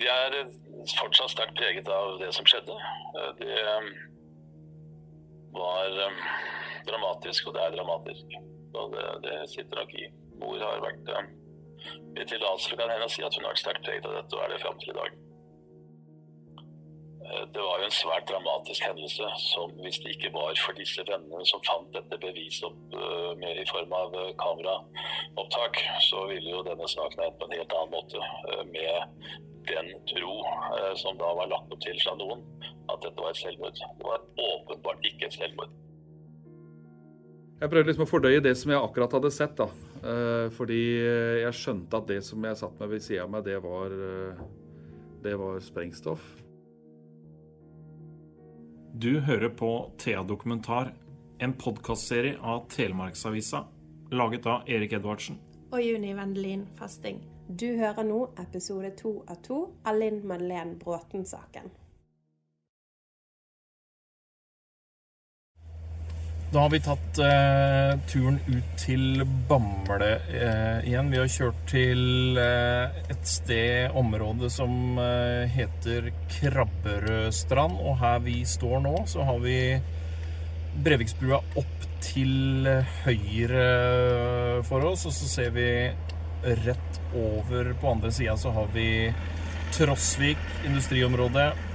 Vi er fortsatt sterkt preget av det som skjedde. Det var um, dramatisk, og det er dramatisk. Og det, det sitter nok i. Mor har vært Med tillatelse kan hende si at hun har vært sterkt preget av dette, og er det fram til i dag. Eh, Det var jo en svært dramatisk hendelse som hvis det ikke var for disse vennene som fant dette beviset opp eh, med, i form av eh, kameraopptak, så ville jo denne saken endt på en helt annen måte. eh, Med den tro eh, som da var lagt opp til fra noen, at dette var et selvmord. Det var åpenbart ikke et selvmord. Jeg prøvde liksom å fordøye det som jeg akkurat hadde sett. da. Eh, fordi jeg skjønte at det som jeg satt med ved sida av meg, det var, eh, det var sprengstoff. Du hører på Thea Dokumentar, en podkastserie av Telemarksavisa, laget av Erik Edvardsen. Og Juni Vendelin Fasting. Du hører nå episode to av to av Linn Madeleine Bråten-saken. Da har vi tatt eh, turen ut til Bamble eh, igjen. Vi har kjørt til eh, et sted, område, som eh, heter Krabberødstrand. Og her vi står nå, så har vi Breviksbrua opp til høyre for oss. Og så ser vi rett over på andre sida så har vi Trosvik industriområde og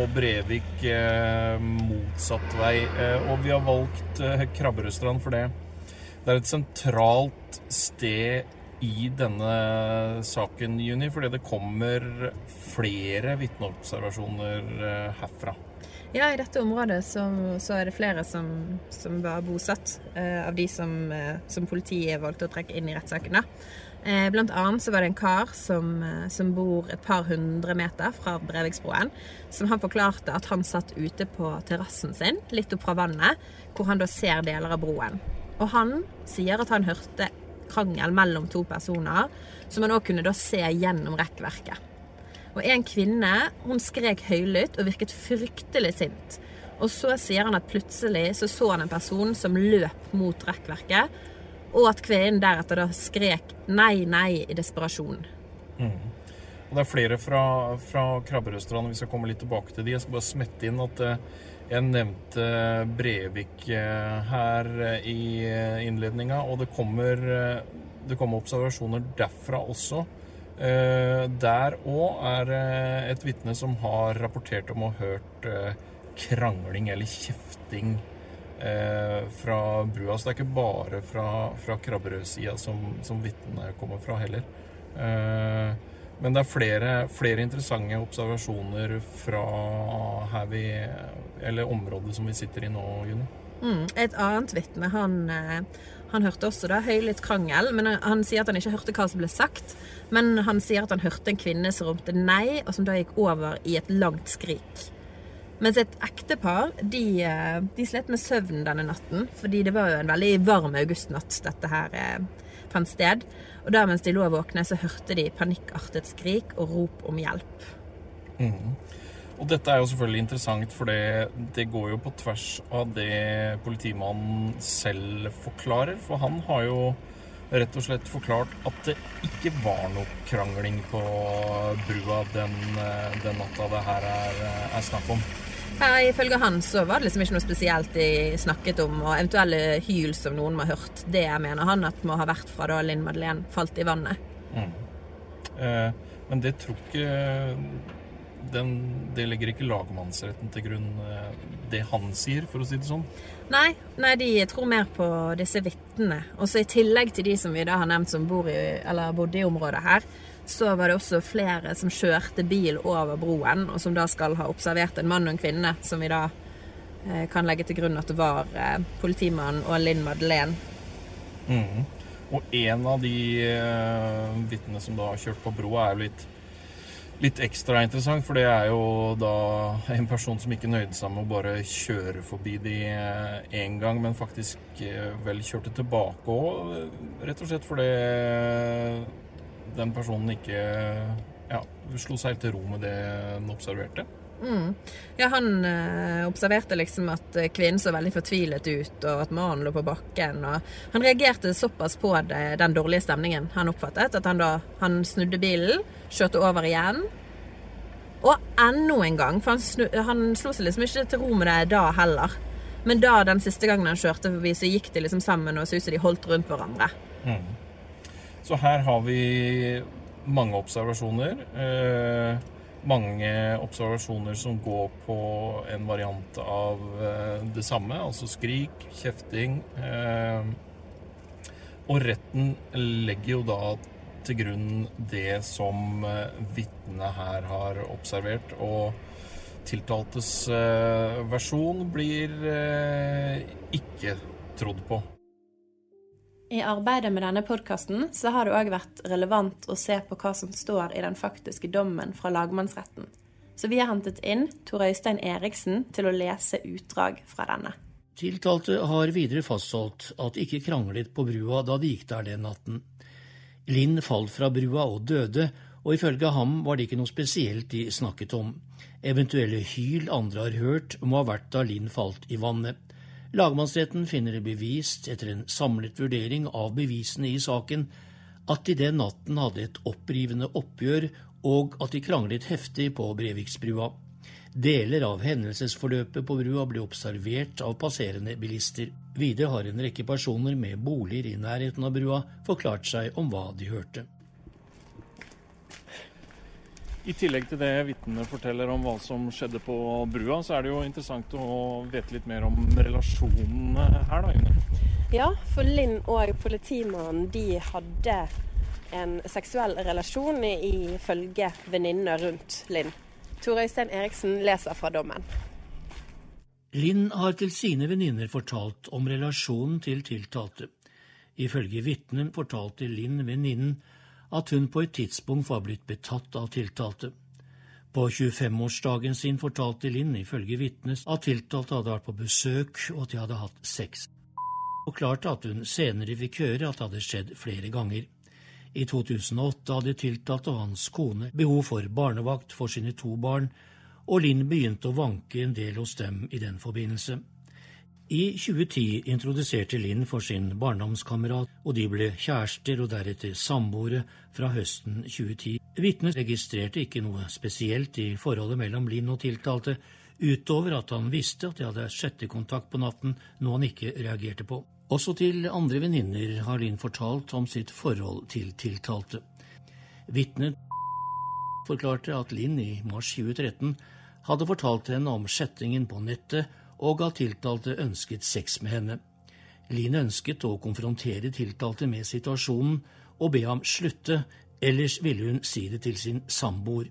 og Brevik eh, motsatt vei. Eh, og vi har valgt eh, Krabberødstrand for det. Det er et sentralt sted i denne saken, Juni, fordi det kommer flere vitneobservasjoner eh, herfra. Ja, i dette området så, så er det flere som, som var bosatt, eh, av de som, eh, som politiet valgte å trekke inn i rettssaken. Eh, blant annet så var det en kar som, eh, som bor et par hundre meter fra Breviksbroen, som han forklarte at han satt ute på terrassen sin, litt opp fra vannet, hvor han da ser deler av broen. Og han sier at han hørte krangel mellom to personer, som han òg kunne da se gjennom rekkverket. Og en kvinne hun skrek høylytt og virket fryktelig sint. Og så sier han at plutselig så så han en person som løp mot rekkverket, og at kvinnen deretter da skrek nei, nei i desperasjon. Og det er flere fra, fra Krabberødstrand, vi skal komme litt tilbake til de. Jeg skal bare smette inn at eh, jeg nevnte Brevik eh, her eh, i innledninga, og det kommer, det kommer observasjoner derfra også. Der òg er et vitne som har rapportert om å ha hørt krangling eller kjefting eh, fra brua. Så det er ikke bare fra, fra Krabberød-sida som, som vitnene kommer fra heller. Eh, men det er flere, flere interessante observasjoner fra her vi Eller området som vi sitter i nå, Juni. Mm. Et annet vitne, han, eh, han hørte også da høylytt krangel, men han, han sier at han ikke hørte hva som ble sagt. Men han sier at han hørte en kvinne som ropte nei, og som da gikk over i et langt skrik. Mens et ektepar de, eh, de slet med søvn denne natten, fordi det var jo en veldig varm augustnatt dette her eh, fant sted. Og der mens de lå våkne, så hørte de panikkartet skrik og rop om hjelp. Og dette er jo selvfølgelig interessant, for det, det går jo på tvers av det politimannen selv forklarer. For han har jo rett og slett forklart at det ikke var noe krangling på brua den, eh, den natta det her er, er snakk om. Her, ifølge han så var det liksom ikke noe spesielt de snakket om, og eventuelle hyl som noen må ha hørt. Det mener han at må ha vært fra da Linn Madeleine falt i vannet. Eh, men det tror ikke den, Det legger ikke lagmannsretten til grunn, eh, det han sier, for å si det sånn. Nei, nei, de tror mer på disse vitnene. Og så i tillegg til de som vi da har nevnt som bor i, eller bodde i området her, så var det også flere som kjørte bil over broen, og som da skal ha observert en mann og en kvinne, som vi da eh, kan legge til grunn at det var eh, politimannen og Linn Madeleine. Og en av de uh, vitnene som da har kjørt på broa, er jo litt, litt ekstra interessant. For det er jo da en person som ikke nøyde seg med å bare kjøre forbi de én uh, gang, men faktisk vel kjørte tilbake òg. Rett og slett fordi den personen ikke ja, slo seg helt til ro med det den observerte. Mm. Ja, han eh, observerte liksom at kvinnen så veldig fortvilet ut, og at mannen lå på bakken. og Han reagerte såpass på det, den dårlige stemningen han oppfattet, at han da han snudde bilen, kjørte over igjen. Og enda en gang, for han, snu, han slo seg liksom ikke til ro med det da heller. Men da den siste gangen han kjørte forbi, så gikk de liksom sammen og så ut som de holdt rundt hverandre. Mm. Så her har vi mange observasjoner. Eh, mange observasjoner som går på en variant av eh, det samme, altså skrik, kjefting. Eh, og retten legger jo da til grunn det som vitnet her har observert. Og tiltaltes versjon blir ikke trodd på. I arbeidet med denne podkasten så har det òg vært relevant å se på hva som står i den faktiske dommen fra lagmannsretten. Så vi har hentet inn Tor Øystein Eriksen til å lese utdrag fra denne. Tiltalte har videre fastholdt at de ikke kranglet på brua da de gikk der den natten. Linn falt fra brua og døde, og ifølge ham var det ikke noe spesielt de snakket om. Eventuelle hyl andre har hørt, må ha vært da Linn falt i vannet. Lagmannsretten finner det bevist, etter en samlet vurdering av bevisene i saken, at de den natten hadde et opprivende oppgjør, og at de kranglet heftig på Breviksbrua. Deler av hendelsesforløpet på brua ble observert av passerende bilister. Videre har en rekke personer med boliger i nærheten av brua forklart seg om hva de hørte. I tillegg til det vitnene forteller om hva som skjedde på brua, så er det jo interessant å vite litt mer om relasjonene her, da, June. Ja, for Linn og politimannen de hadde en seksuell relasjon ifølge venninnene rundt Linn. Tor Øystein Eriksen leser fra dommen. Linn har til sine venninner fortalt om relasjonen til tiltalte. Ifølge vitnet fortalte Linn venninnen at hun på et tidspunkt var blitt betatt av tiltalte. På 25-årsdagen sin fortalte Linn ifølge vitnes at tiltalte hadde vært på besøk og at de hadde hatt sex, og klarte at hun senere fikk høre at det hadde skjedd flere ganger. I 2008 hadde tiltalte og hans kone behov for barnevakt for sine to barn, og Linn begynte å vanke en del hos dem i den forbindelse. I 2010 introduserte Linn for sin barndomskamerat, og de ble kjærester og deretter samboere fra høsten 2010. Vitnet registrerte ikke noe spesielt i forholdet mellom Linn og tiltalte, utover at han visste at de hadde sjettekontakt på natten, noe han ikke reagerte på. Også til andre venninner har Linn fortalt om sitt forhold til tiltalte. Vitnet forklarte at Linn i mars 2013 hadde fortalt henne om sjettingen på nettet og at tiltalte ønsket sex med henne. Line ønsket å konfrontere tiltalte med situasjonen og be ham slutte, ellers ville hun si det til sin samboer.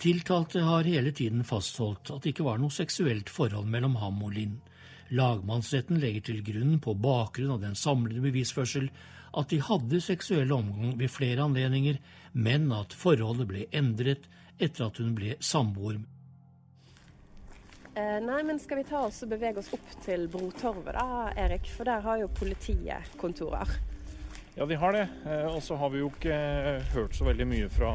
Tiltalte har hele tiden fastholdt at det ikke var noe seksuelt forhold mellom ham og Linn. Lagmannsretten legger til grunn, på bakgrunn av den samlede bevisførsel, at de hadde seksuell omgang ved flere anledninger, men at forholdet ble endret etter at hun ble samboer Eh, nei, men skal vi ta oss og bevege oss opp til Brotorvet da, Erik? For der har jo politiet kontorer. Ja, de har det. Eh, og så har vi jo ikke hørt så veldig mye fra,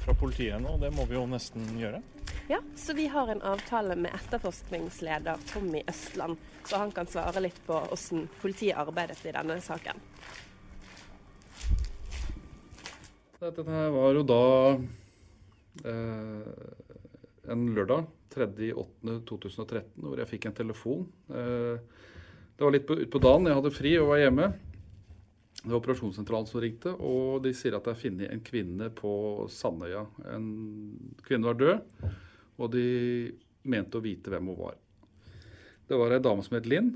fra politiet ennå. Det må vi jo nesten gjøre. Ja, så vi har en avtale med etterforskningsleder Tommy Østland, så han kan svare litt på hvordan politiet arbeidet i denne saken. Dette var jo da eh, en lørdag 3.8.2013 hvor jeg fikk en telefon. Eh, det var litt utpå dagen, jeg hadde fri og var hjemme. Det var operasjonssentralen som ringte, og de sier at det er funnet en kvinne på Sandøya. En kvinne var død, og de mente å vite hvem hun var. Det var ei dame som het Linn.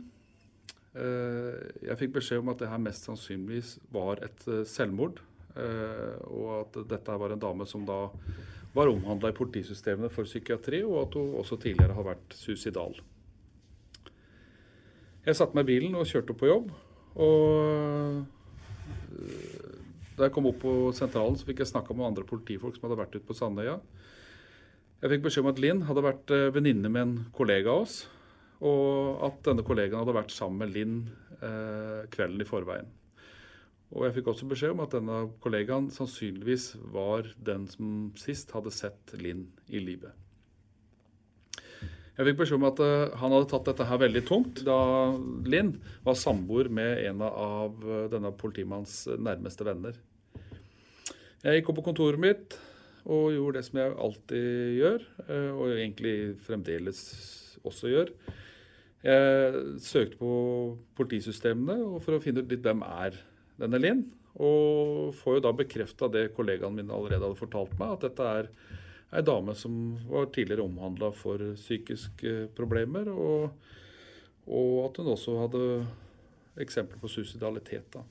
Eh, jeg fikk beskjed om at det her mest sannsynligvis var et eh, selvmord. Og at dette var en dame som da var omhandla i politisystemene for psykiatri, og at hun også tidligere har vært suicidal. Jeg satte meg i bilen og kjørte på jobb. Og Da jeg kom opp på sentralen, så fikk jeg snakka med andre politifolk som hadde vært ute på Sandøya. Jeg fikk beskjed om at Linn hadde vært eh, venninne med en kollega av oss, og at denne kollegaen hadde vært sammen med Linn eh, kvelden i forveien. Og jeg fikk også beskjed om at denne kollegaen sannsynligvis var den som sist hadde sett Linn i livet. Jeg fikk beskjed om at uh, han hadde tatt dette her veldig tungt da Linn var samboer med en av uh, denne politimanns nærmeste venner. Jeg gikk opp på kontoret mitt og gjorde det som jeg alltid gjør, uh, og egentlig fremdeles også gjør. Jeg søkte på politisystemene for å finne ut litt hvem er denne Linn. Og får jo da bekrefta det kollegaen mine allerede hadde fortalt meg, at dette er ei dame som var tidligere omhandla for psykiske problemer, og, og, at hun også hadde eksempler på suicidalitet. da.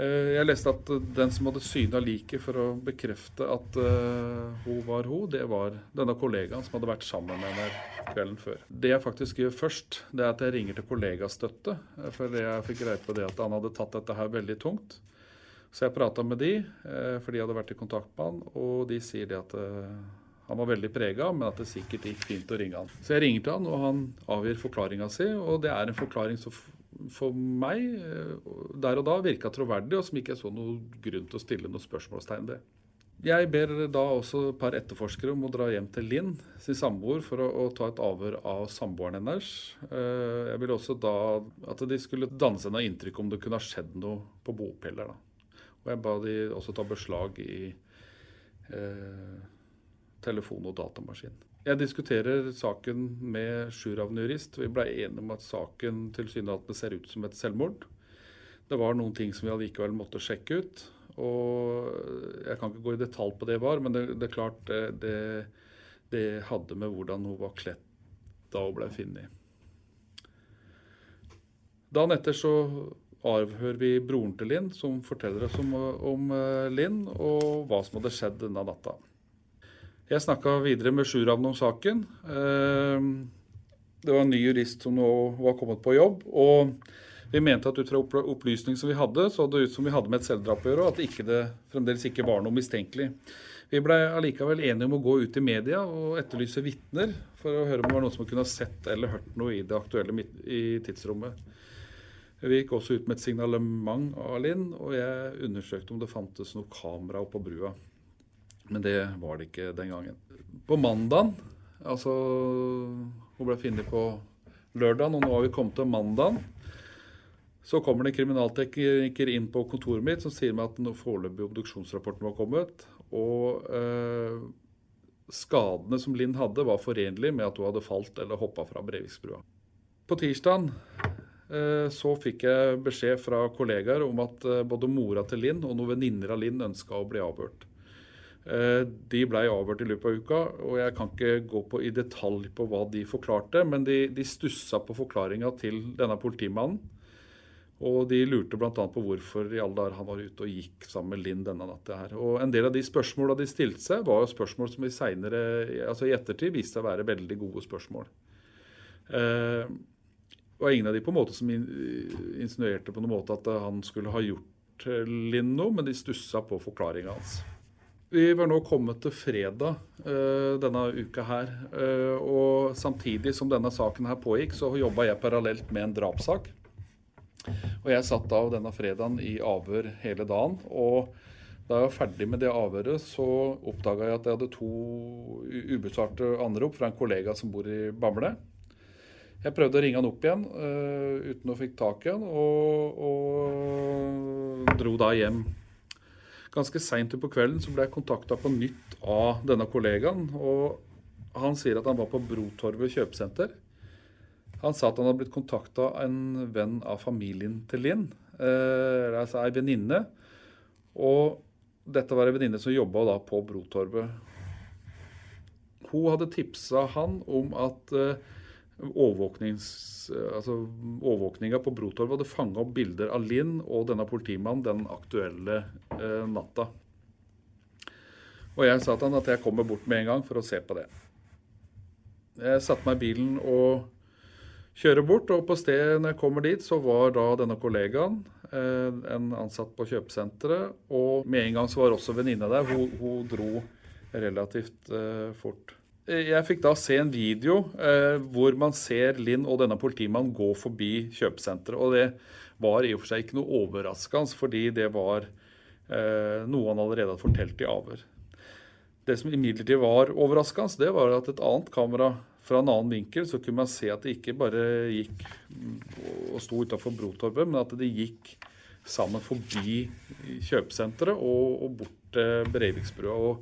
Eh, jeg leste at den som hadde syna liket for å bekrefte at uh, hun var hun, det var denne kollegaen som hadde vært sammen med henne kvelden før. Det jeg faktisk gjør først, det er at jeg ringer til kollegastøtte. For jeg fikk greie på det at han hadde tatt dette her veldig tungt. Så jeg prata med de, eh, for de hadde vært i kontakt med han, og de sier det at uh, han var veldig prega, men at det sikkert gikk fint å ringe han. Så jeg ringer til han, og han avgir forklaringa si, og det er en forklaring som for meg eh, der og da virka troverdig, og som ikke jeg så noen grunn til å stille noe spørsmålstegn ved. Jeg ber da også et par etterforskere om å dra hjem til Linn, sin samboer, for å, å, ta et avhør av samboeren hennes. Jeg ville også da at de skulle danne seg noe inntrykk om det kunne ha skjedd noe på bopeller. Og jeg ba de også ta beslag i eh, telefon og datamaskin. Jeg diskuterer saken med sjuravn jurist. Vi ble enige om at saken tilsynelatende ser ut som et selvmord. Det var noen ting som vi allikevel måtte sjekke ut. Og jeg kan ikke gå i detalj på det var, men det, det er klart det, det, det hadde med hvordan hun var kledd da hun ble funnet. Dagen etter så avhører vi broren til Linn, som forteller oss om, om eh, Linn og hva som hadde skjedd denne natta. Jeg snakka videre med Sjuravn om saken. Eh, det var en ny jurist som nå var kommet på jobb. og vi mente at ut fra opplysning som vi hadde, så det ut som vi hadde med et selvdrap å gjøre, og at ikke, det fremdeles ikke var noe mistenkelig. Vi ble allikevel enige om å gå ut i media og etterlyse vitner for å høre om det var noen som kunne ha sett eller hørt noe i det aktuelle i tidsrommet. Vi gikk også ut med et signalement av Linn, og jeg undersøkte om det fantes noe kamera oppå brua. Men det var det ikke den gangen. På mandagen, altså Hun ble funnet på lørdagen, og nå har vi kommet til mandagen. Så kommer det en kriminaltekniker inn på kontoret mitt som sier meg at den foreløpige obduksjonsrapporten var kommet. Og eh, skadene som Linn hadde, var forenlige med at hun hadde falt eller hoppa fra Breviksbrua. På tirsdag Eh, så fikk jeg beskjed fra kollegaer om at eh, både mora til Linn og noen venninner av Linn ønska å bli avhørt. Eh, de ble avhørt i løpet av uka, og jeg kan ikke gå på i detalj på hva de forklarte, men de, de stussa på forklaringa til denne politimannen. Og de lurte bl.a. på hvorfor i alle dager han var ute og gikk sammen med Linn denne natta. her. Og En del av de spørsmåla de stilte seg, var jo spørsmål som i, senere, altså i ettertid viste seg å være veldig gode spørsmål. Eh, og ingen av de på en måte som insinuerte på noen måte at han skulle ha gjort Linn noe, men de stussa på forklaringa hans. Vi var nå kommet til fredag uh, denne uka her. Uh, og samtidig som denne saken her pågikk, så jobba jeg parallelt med en drapssak. Og jeg satt av denne fredagen i avhør hele dagen. Og da jeg var ferdig med det avhøret, så oppdaga jeg at jeg hadde to ubesvarte anrop fra en kollega som bor i Bamble. Jeg prøvde å ringe han opp igjen uh, uten å fikk tak i han, og, og dro da hjem. Ganske seint på kvelden så ble jeg kontakta på nytt av denne kollegaen. og Han sier at han var på Brotorvet kjøpesenter. Han sa at han hadde blitt kontakta av en venn av familien til Linn. Eh, altså ei venninne. Og dette var ei venninne som jobba på Brotorvet. Hun hadde tipsa han om at uh, altså overvåkninga på Brotorv hadde fanga opp bilder av Linn og denne politimannen den aktuelle eh, natta. Og jeg sa til han at jeg kommer bort med en gang for å se på det. Jeg satte meg i bilen og kjører bort, og på stedet når jeg kommer dit, så var da denne kollegaen en ansatt på kjøpesenteret. Og med en gang så var også venninna der. Hun, hun, dro relativt fort. Jeg fikk da se en video eh, hvor man ser Linn og denne politimannen gå forbi kjøpesenteret. Og det var i og for seg ikke noe overraskende, fordi det var eh, noe han allerede hadde fortalt i avhør. Det som imidlertid var overraskende, det var at et annet kamera fra en annen vinkel, så kunne man se at det ikke bare gikk og sto utafor Brotorvet, men at det gikk sammen forbi kjøpesenteret og, og bort til Breiviksbrua.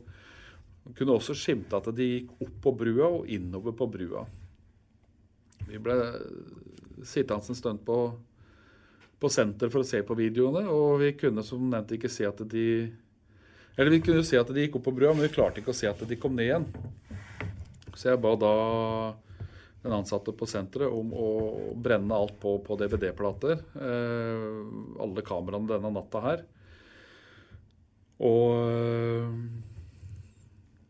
Man kunne også skimte at de gikk opp på brua og innover på brua. Vi ble sittende en stund på, på senter for å se på videoene, og vi kunne som nevnt ikke se at de Eller vi kunne se at de gikk opp på brua, men vi klarte ikke å se at de kom ned igjen. Så jeg ba da den ansatte på senteret om å brenne alt på, på DVD-plater. Eh, alle kameraene denne natta her. Og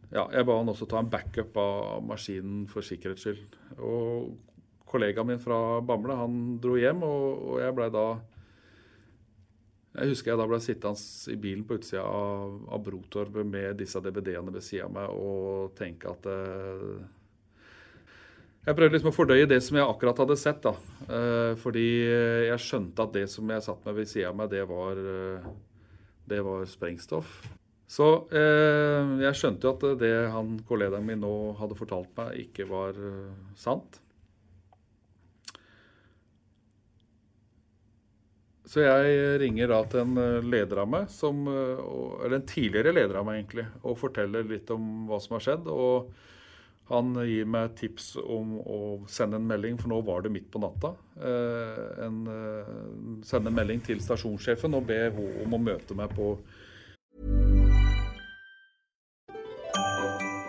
ja, jeg ba han også ta en backup av maskinen for sikkerhets skyld. Og kollegaen min fra Bamble han dro hjem, og, jeg blei da Jeg husker jeg da blei sittende i bilen på utsida av, av Brotorvet med disse DVD-ene ved sida av meg og tenke at eh, Jeg prøvde liksom å fordøye det som jeg akkurat hadde sett. da. Eh, fordi jeg skjønte at det som jeg satt med ved sida av meg, det var, eh, det var sprengstoff. Så eh, jeg skjønte jo at det han kollegaen min nå hadde fortalt meg, ikke var uh, sant. Så jeg ringer da til en eh, leder av meg, som, eh, eller en tidligere leder av meg egentlig, og forteller litt om hva som har skjedd. Og han gir meg tips om å sende en melding, for nå var det midt på natta. Eh, en, sende en melding til stasjonssjefen og be henne om å møte meg på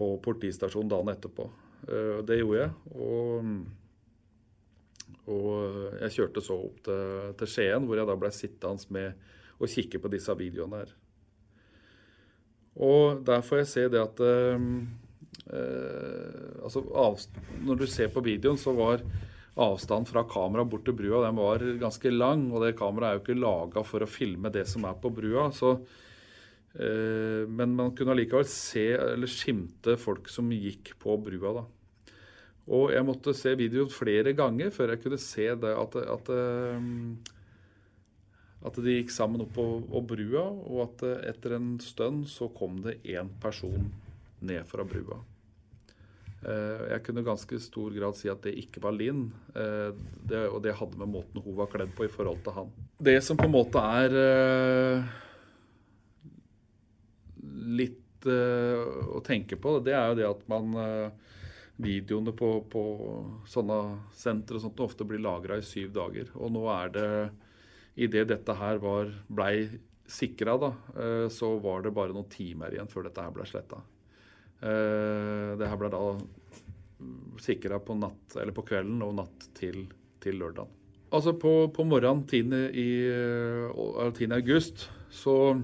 På politistasjonen dagen etterpå. Eh, det gjorde jeg. Og, og, jeg kjørte så opp til, til Skien, hvor jeg da ble sittende med og kikke på disse videoene her. Og der får jeg se det at eh, altså Når du ser på videoen, så var avstanden fra kameraet bort til brua den var ganske lang. Og det kameraet er jo ikke laga for å filme det som er på brua. så Eh, men man kunne allikevel se eller skimte folk som gikk på brua. da. Og jeg måtte se videoen flere ganger før jeg kunne se det at, at, eh, at de gikk sammen opp på brua, og at etter en stund så kom det én person ned fra brua. Eh, jeg kunne ganske stor grad si at det ikke var Linn, og det hadde med måten hun var kledd på i forhold til han. Det som på en måte er litt uh, å tenke på, det er jo det at man uh, Videoene på, på, sånne sentre og sånt ofte blir lagra i syv dager. Og nå er det Idet dette her var, blei sikra, da, uh, så var det bare noen timer igjen før dette her ble sletta. det her ble da sikra på, natt, eller på kvelden og natt til, til lørdag. Altså på, på morgenen 10. I, 10. august så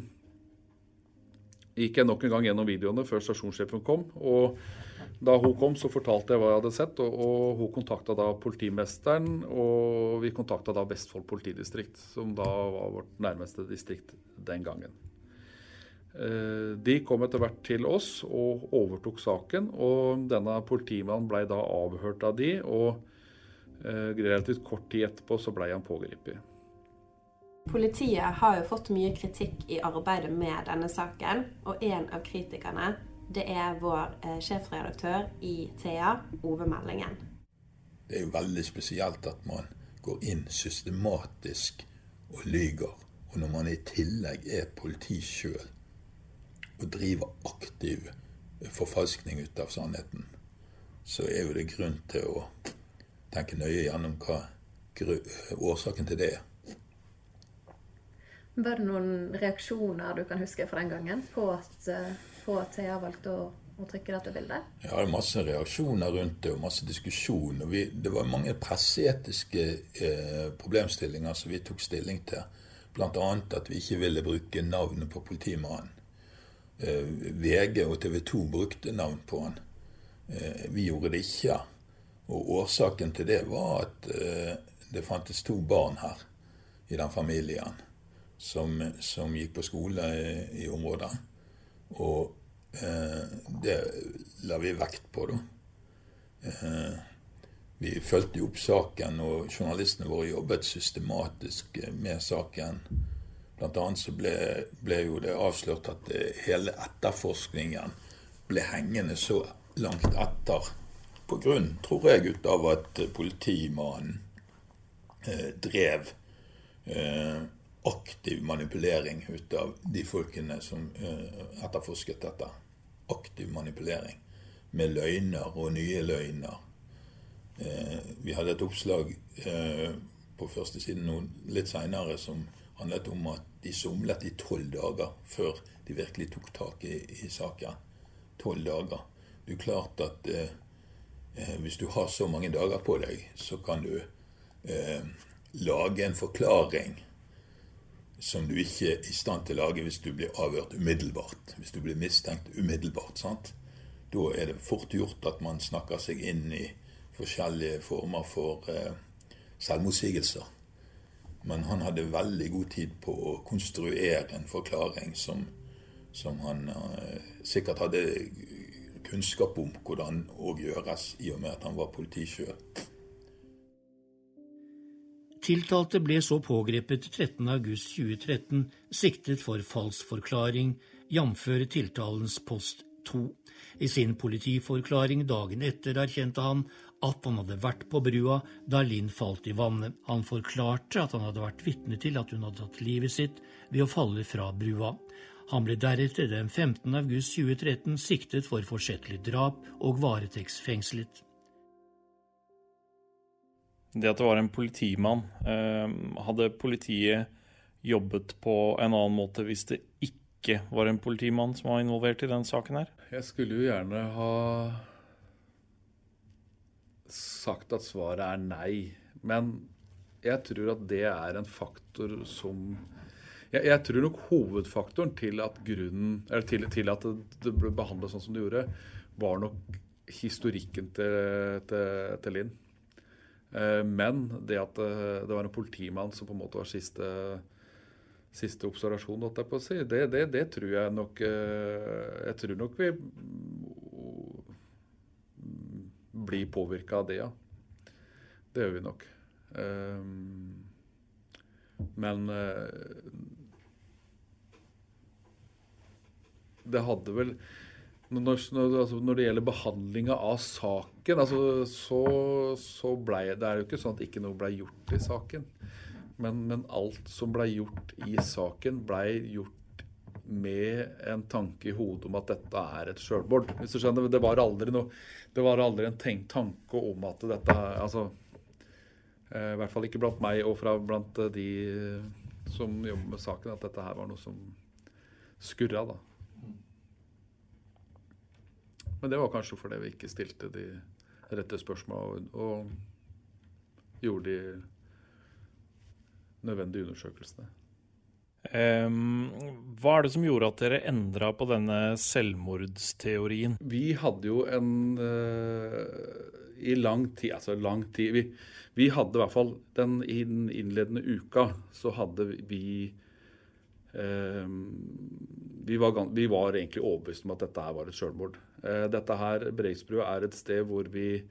gikk jeg nok en gang gjennom videoene før stasjonssjefen kom. og Da hun kom, så fortalte jeg hva jeg hadde sett, og, og hun kontakta da politimesteren. Og vi kontakta da Vestfold politidistrikt, som da var vårt nærmeste distrikt den gangen. Eh, de kom etter hvert til oss og overtok saken, og denne politimannen ble da avhørt av de, og eh, relativt kort tid etterpå så ble han pågrepet. Politiet har jo fått mye kritikk i arbeidet med denne saken, og en av kritikerne det er vår eh, sjefredaktør i Thea, Ove Meldingen. Det er jo veldig spesielt at man går inn systematisk og lyger. Og når man i tillegg er politi sjøl og driver aktiv forfalskning ut av sannheten, så er jo det grunn til å tenke nøye gjennom hva årsaken til det er. Var det noen reaksjoner du kan huske fra den gangen på at, eh, på at Thea valgte å, å trykke dette bildet? Ja, det var masse reaksjoner rundt det, og masse diskusjon. og vi, Det var mange presseetiske eh, problemstillinger som vi tok stilling til. Bl.a. at vi ikke ville bruke navnet på politimannen. Eh, VG og TV 2 brukte navn på han. Eh, vi gjorde det ikke. Og årsaken til det var at eh, det fantes to barn her i den familien som, som gikk på skole i, i området. Og eh, det la vi vekt på, da. Eh, vi fulgte opp saken, og journalistene våre jobbet systematisk med saken. Blant annet så ble, ble jo det avslørt at hele etterforskningen ble hengende så langt etter. På grunn, tror jeg, ut av at politimannen eh, drev eh, aktiv manipulering ut av de folkene som eh, etterforsket dette. Aktiv manipulering. Med løgner og nye løgner. Eh, vi hadde et oppslag eh, på første siden litt seinere som handlet om at de somlet i tolv dager før de virkelig tok tak i, i saken. Tolv dager. Det er klart at hvis du har så mange dager på deg, så kan du lage en forklaring som du ikke er i stand til å lage hvis du blir avhørt umiddelbart. Hvis du blir mistenkt umiddelbart. sant? Da er det fort gjort at man snakker seg inn i forskjellige former for eh, selvmotsigelser. Men han hadde veldig god tid på å konstruere en forklaring som, som han eh, sikkert hadde kunnskap om hvordan òg gjøres, i og med at han var politi sjøl. Tiltalte ble så pågrepet 13.8.2013, siktet for falsk forklaring, jf. tiltalens post 2. I sin politiforklaring dagen etter erkjente han at han hadde vært på brua da Linn falt i vannet. Han forklarte at han hadde vært vitne til at hun hadde tatt livet sitt ved å falle fra brua. Han ble deretter den 15. august 2013 siktet for forsettlig drap og varetektsfengslet det at det var en politimann. Eh, hadde politiet jobbet på en annen måte hvis det ikke var en politimann som var involvert i den saken her? Jeg skulle jo gjerne ha sagt at svaret er nei. Men jeg tror at det er en faktor som Jeg, jeg tror nok hovedfaktoren til at, grunnen, til, til at det ble behandlet sånn som det gjorde, var nok historikken til, til, til Linn. Eh, men det at eh, det var en politimann som på en måte var siste, siste observasjon, si, det, det, det, tror jeg nok eh, Jeg tror nok vi blir påvirka av det, ja. Det gjør vi nok. Men det hadde vel når, altså når, det gjelder behandlinga av saken, altså, så, så ble det er jo ikke sånn at ikke noe ble gjort i saken. Men, men alt som ble gjort i saken, ble gjort med en tanke i hodet om at dette er et sjølmord. Hvis du skjønner, Det var aldri, noe, det var aldri en tenkt tanke om at dette altså, eh, I hvert fall ikke blant meg og fra blant de som jobber med saken, at dette her var noe som skurra. da. Men det var kanskje fordi vi ikke stilte de rette spørsmålene og, og gjorde de nødvendige undersøkelsene. Um, hva er det som gjorde at dere endra på denne selvmordsteorien? Vi hadde jo en uh, I lang tid, altså lang tid vi, vi, hadde i hvert fall den innledende uka, så hadde vi um, vi, var, vi var, egentlig overbevist om at dette her var et selvmord. Eh, dette her, Breisbrua er et sted hvor vi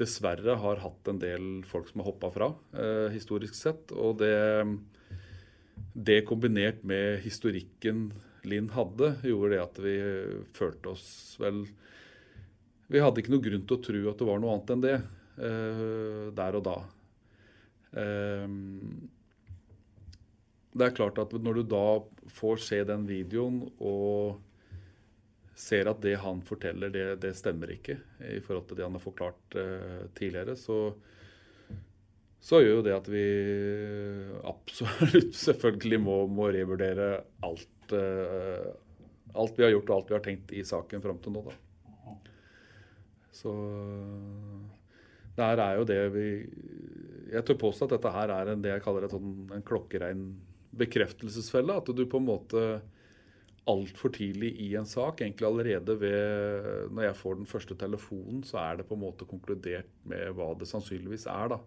dessverre har hatt en del folk som har hoppa fra, eh, historisk sett. Og det, det, kombinert med historikken Linn hadde, gjorde det at vi følte oss vel Vi hadde ikke noe grunn til å tro at det var noe annet enn det eh, der og da. det er klart at når du da får se den videoen og ser at det han forteller, det, det, stemmer ikke i forhold til det han har forklart eh, tidligere, så, så gjør jo det at vi absolutt selvfølgelig må, må revurdere alt, eh, alt vi har gjort og alt vi har tenkt i saken fram til nå. da. Så her er jo det vi Jeg tør påstå at dette her er en, det jeg kaller et sånn, en klokkerein bekreftelsesfelle. At du på en måte altfor tidlig i en sak, egentlig allerede ved Når jeg får den første telefonen, så er det på en måte konkludert med hva det sannsynligvis er. da.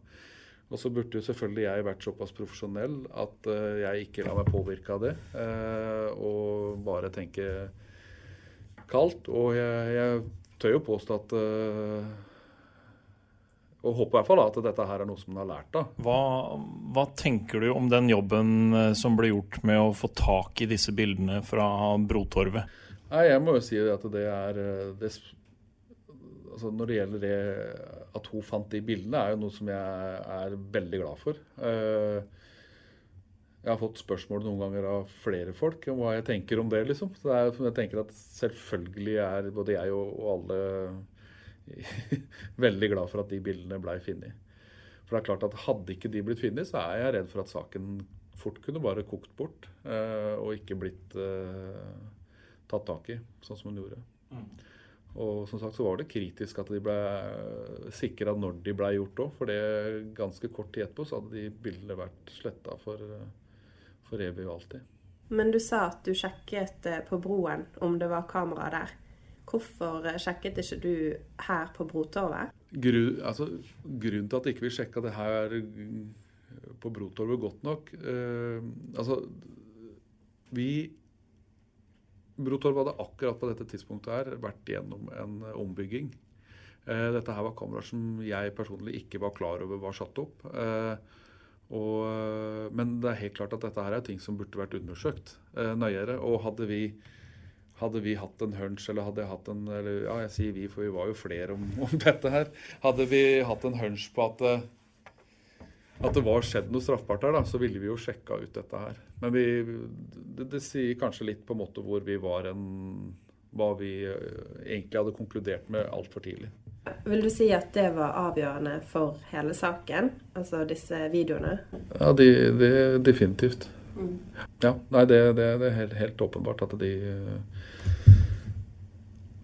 Og så burde jo selvfølgelig jeg vært såpass profesjonell at uh, jeg ikke lar meg påvirke av det. Uh, og bare tenke kaldt. Og jeg, jeg tør jo påstå at uh, og håper i hvert fall at dette her er noe som man har lært av. Hva, hva, tenker du om den jobben som ble gjort med å få tak i disse bildene fra Brotorvet? Nei, Jeg må jo si at det er det, altså Når det gjelder det at hun fant de bildene, er jo noe som jeg er veldig glad for. Eh, jeg har fått spørsmål noen ganger av flere folk om hva jeg tenker om det. liksom. Så jeg tenker at Selvfølgelig er både jeg og alle veldig glad for at de bildene blei funnet. For det er klart at Hadde ikke de blitt funnet, så er jeg redd for at saken fort kunne bare kokt bort. Eh, og ikke blitt eh, tatt tak i, sånn som hun gjorde. Mm. Og som sagt så var det kritisk at de ble sikra når de ble gjort òg. For det ganske kort tid etterpå så hadde de bildene vært sletta for, for evig og alltid. Men du sa at du sjekket eh, på broen om det var kamera der. Hvorfor eh, sjekket ikke du her på Brotorvet? Grunn, altså, grunnen til at ikke vi ikke sjekka det her på Brotorvet godt nok eh, Altså, vi Brotorvet hadde akkurat på dette tidspunktet her vært gjennom en ombygging. Eh, dette her var kameraer som jeg personlig ikke var klar over var satt opp. Eh, og, eh, men det er helt klart at dette her er ting som burde vært undersøkt nøyere. Og hadde vi, hadde vi hatt en hunch, eller hadde jeg hatt en eller, Ja, jeg sier vi, for vi var jo flere om, om dette her. Hadde vi hatt en hunch på at at det var skjedd noe straffbart her, da, så ville vi jo sjekka ut dette her. Men vi, det, det, sier kanskje litt på en måte hvor vi var en Hva vi eh, egentlig hadde konkludert med altfor tidlig. Vil du si at det var avgjørende for hele saken? Altså disse videoene? Ja, det de, definitivt. Mm. Ja, nei, det, det, det er helt, helt, åpenbart at de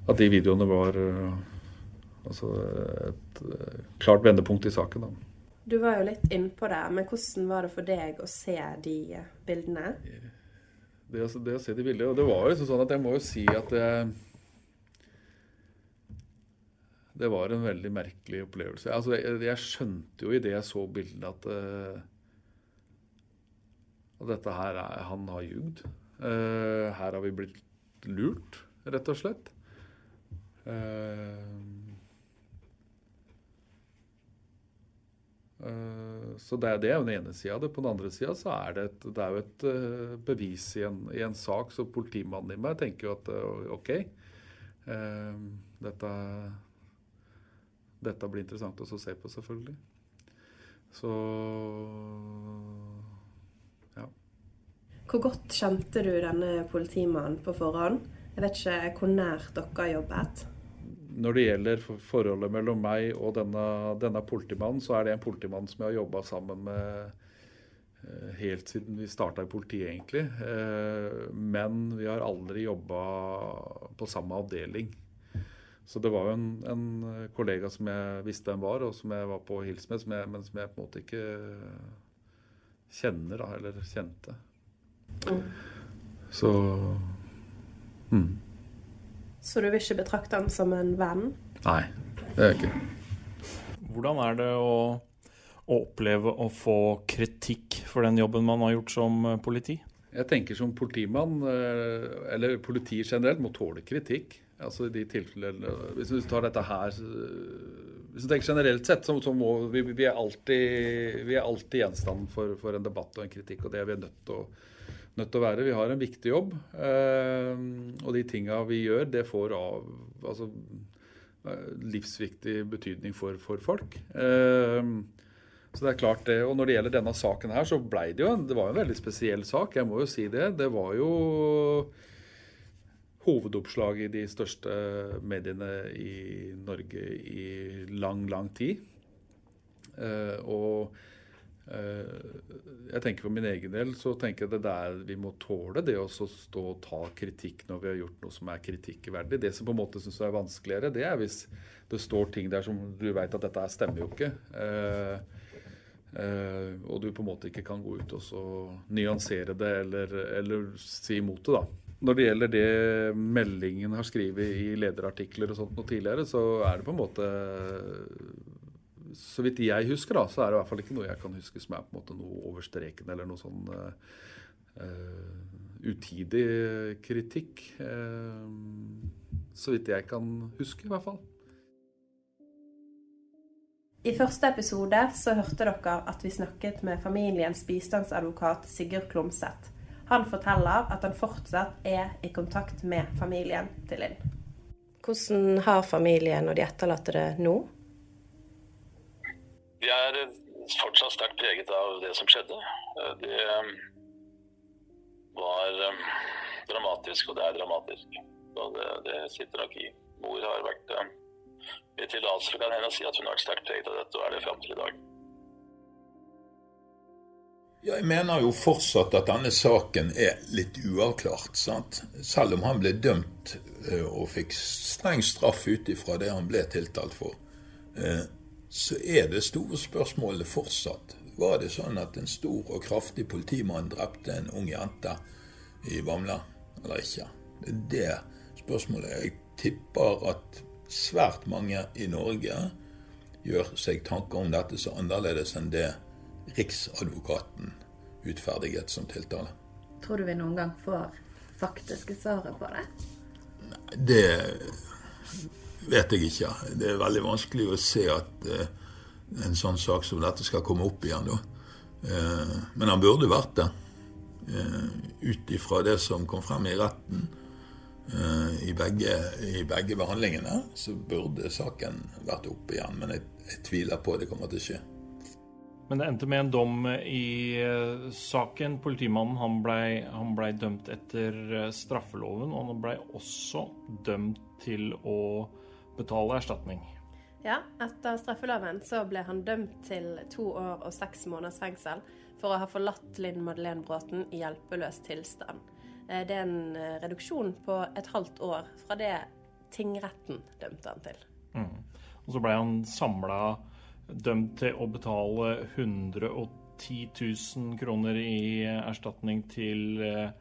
At de videoene var eh, altså et eh, klart vendepunkt i saken. da. Du var jo litt innpå det, men hvordan var det for deg å se de bildene? Det, det å se de bildene, og det var jo sånn at jeg må jo si at det, det var en veldig merkelig opplevelse. Altså, jeg, jeg, skjønte jo i det jeg så bildene, at, at dette her er Han har ljugd. Uh, her har vi blitt lurt, rett og slett. Uh, Eh, så det, er jo den ene sida av det. På den andre sida så er det, et, det er jo et bevis i en, i en, sak. Så politimannen i meg tenker jo at OK, dette, dette, blir interessant å se på, selvfølgelig. Så. Hvor godt kjente du denne politimannen på forhånd? Jeg vet ikke hvor nært dere har jobbet? når det gjelder forholdet mellom meg og denne, denne politimannen, så er det en politimann som jeg har jobba sammen med eh, helt siden vi starta i politiet, egentlig. Eh, men vi har aldri jobba på samme avdeling. Så det var jo en, en, kollega som jeg visste hvem var, og som jeg var på hils med, men som jeg på en måte ikke kjenner, da, eller kjente. Mm. Så mm. Så du vil ikke betrakte han som en venn? Nei, det er jeg ikke. Hvordan er det å, å, oppleve å få kritikk for den jobben man har gjort som eh, politi? Jeg tenker som politimann, eh, eller politi generelt, må tåle kritikk. Altså i de tilfellene, Hvis du tar dette her Hvis du tenker generelt sett, så, så må vi, vi, er alltid, vi er alltid gjenstand for, for en debatt og en kritikk, og det er vi nødt til å nødt til å være. Vi har en viktig jobb. Eh, og de tinga vi gjør, det får av, altså, eh, livsviktig betydning for, for folk. Eh, så det er klart det. Og når det gjelder denne saken her, så ble det jo en, det var en veldig spesiell sak. Jeg må jo si det. Det var jo hovedoppslag i de største mediene i Norge i lang, lang tid. og Jeg tenker For min egen del så tenker jeg det der vi må tåle det å stå og ta kritikk når vi har gjort noe som er kritikkverdig. Det som på en måte syns er vanskeligere, det er hvis det står ting der som du vet at dette stemmer jo ikke. Uh, og du på en måte ikke kan gå ut og nyansere det eller, eller si imot det. da. Når det gjelder det meldingen har skrevet i lederartikler og sånt noe tidligere, så er det på en måte Så vidt jeg husker, da, så er det i hvert fall ikke noe jeg kan huske som er på en måte noe over streken eller noe sånn uh, utidig kritikk. Uh, så vidt jeg kan huske, i hvert fall. I første episode så hørte dere at vi snakket med familiens bistandsadvokat Sigurd Klomsæt. Han forteller at han fortsatt er i kontakt med familien til Linn. Hvordan har familien og de etterlatte det nå? De er fortsatt sterkt preget av det som skjedde. Det um, var um, dramatisk, og det er dramatisk. Og det, det sitter nok i. Mor har vært med tillatelse kan hende si at hun har vært sterkt preget av dette, og er det fram til i dag. Jeg mener jo fortsatt at denne saken er litt uavklart. sant? Selv om han ble dømt eh, og fikk streng straff ut ifra det han ble tiltalt for, eh, så er det store spørsmålet fortsatt. Var det sånn at en stor og kraftig politimann drepte en ung jente i Bamble, eller ikke? Det er det spørsmålet. Jeg tipper at svært mange i Norge gjør seg tanker om dette så annerledes enn det Riksadvokaten utferdiget som tiltale. Tror du vi noen gang får faktiske svaret på det? Nei, det vet jeg ikke. Det er veldig vanskelig å se at uh, en sånn sak som dette skal komme opp igjen. da. Uh, men han burde vært det. Uh, Ut ifra det som kom frem i retten, Eh, i begge, i begge, behandlingene, så burde saken vært opp igjen. Men jeg, jeg, tviler på at det kommer til å skje. Men det endte med en dom i saken. Politimannen han ble, han ble dømt etter straffeloven, og han ble også dømt til å betale erstatning. Ja, etter straffeloven så ble han dømt til to år og seks måneders fengsel for å ha forlatt Linn Madeleine Bråten i hjelpeløs tilstand. Eh, det er en eh, reduksjon på et halvt år fra det tingretten dømte han til. Mm. Og så ble han samla dømt til å betale 110 000 kroner i erstatning til eh,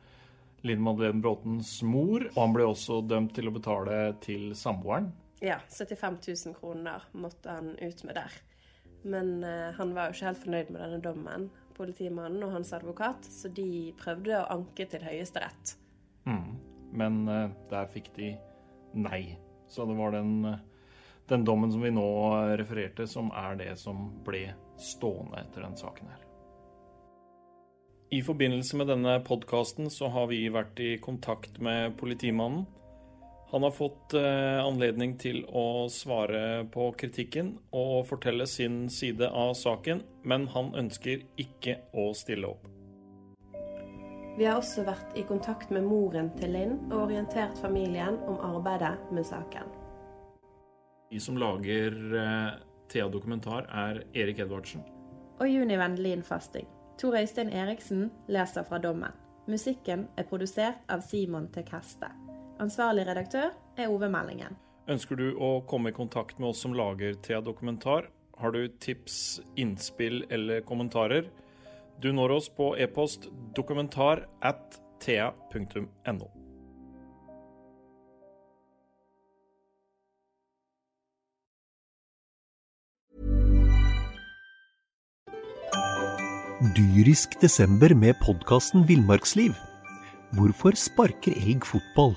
Linn Madeleine Bråtens mor. Og han ble også dømt til å betale til samboeren. Ja, 75 000 kroner måtte han ut med der. Men uh, han var jo ikke helt fornøyd med denne dommen politimannen og hans advokat, så de prøvde å anke til Høyesterett. Mm. Men uh, der fikk de nei. Så det var den, den, dommen som vi nå refererte, som er det som ble stående etter den saken her. I forbindelse med denne podkasten så har vi vært i kontakt med politimannen. Han har fått eh, anledning til å svare på kritikken og fortelle sin side av saken, men han ønsker ikke å stille opp. Vi har også vært i kontakt med moren til Linn og orientert familien om arbeidet med saken. De som lager eh, Thea Dokumentar, er Erik Edvardsen. Og Juni Vendelin Fasting. Tor Øystein Eriksen leser fra dommen. Musikken er produsert av Simon Tekeste. Ansvarlig redaktør er Ove Meldingen. Ønsker du å komme i kontakt med oss som lager Thea Dokumentar? Har du tips, innspill eller kommentarer? Du når oss på e-post dokumentar at thea.no. Dyrisk desember med podkasten Villmarksliv. Hvorfor sparker elg fotball?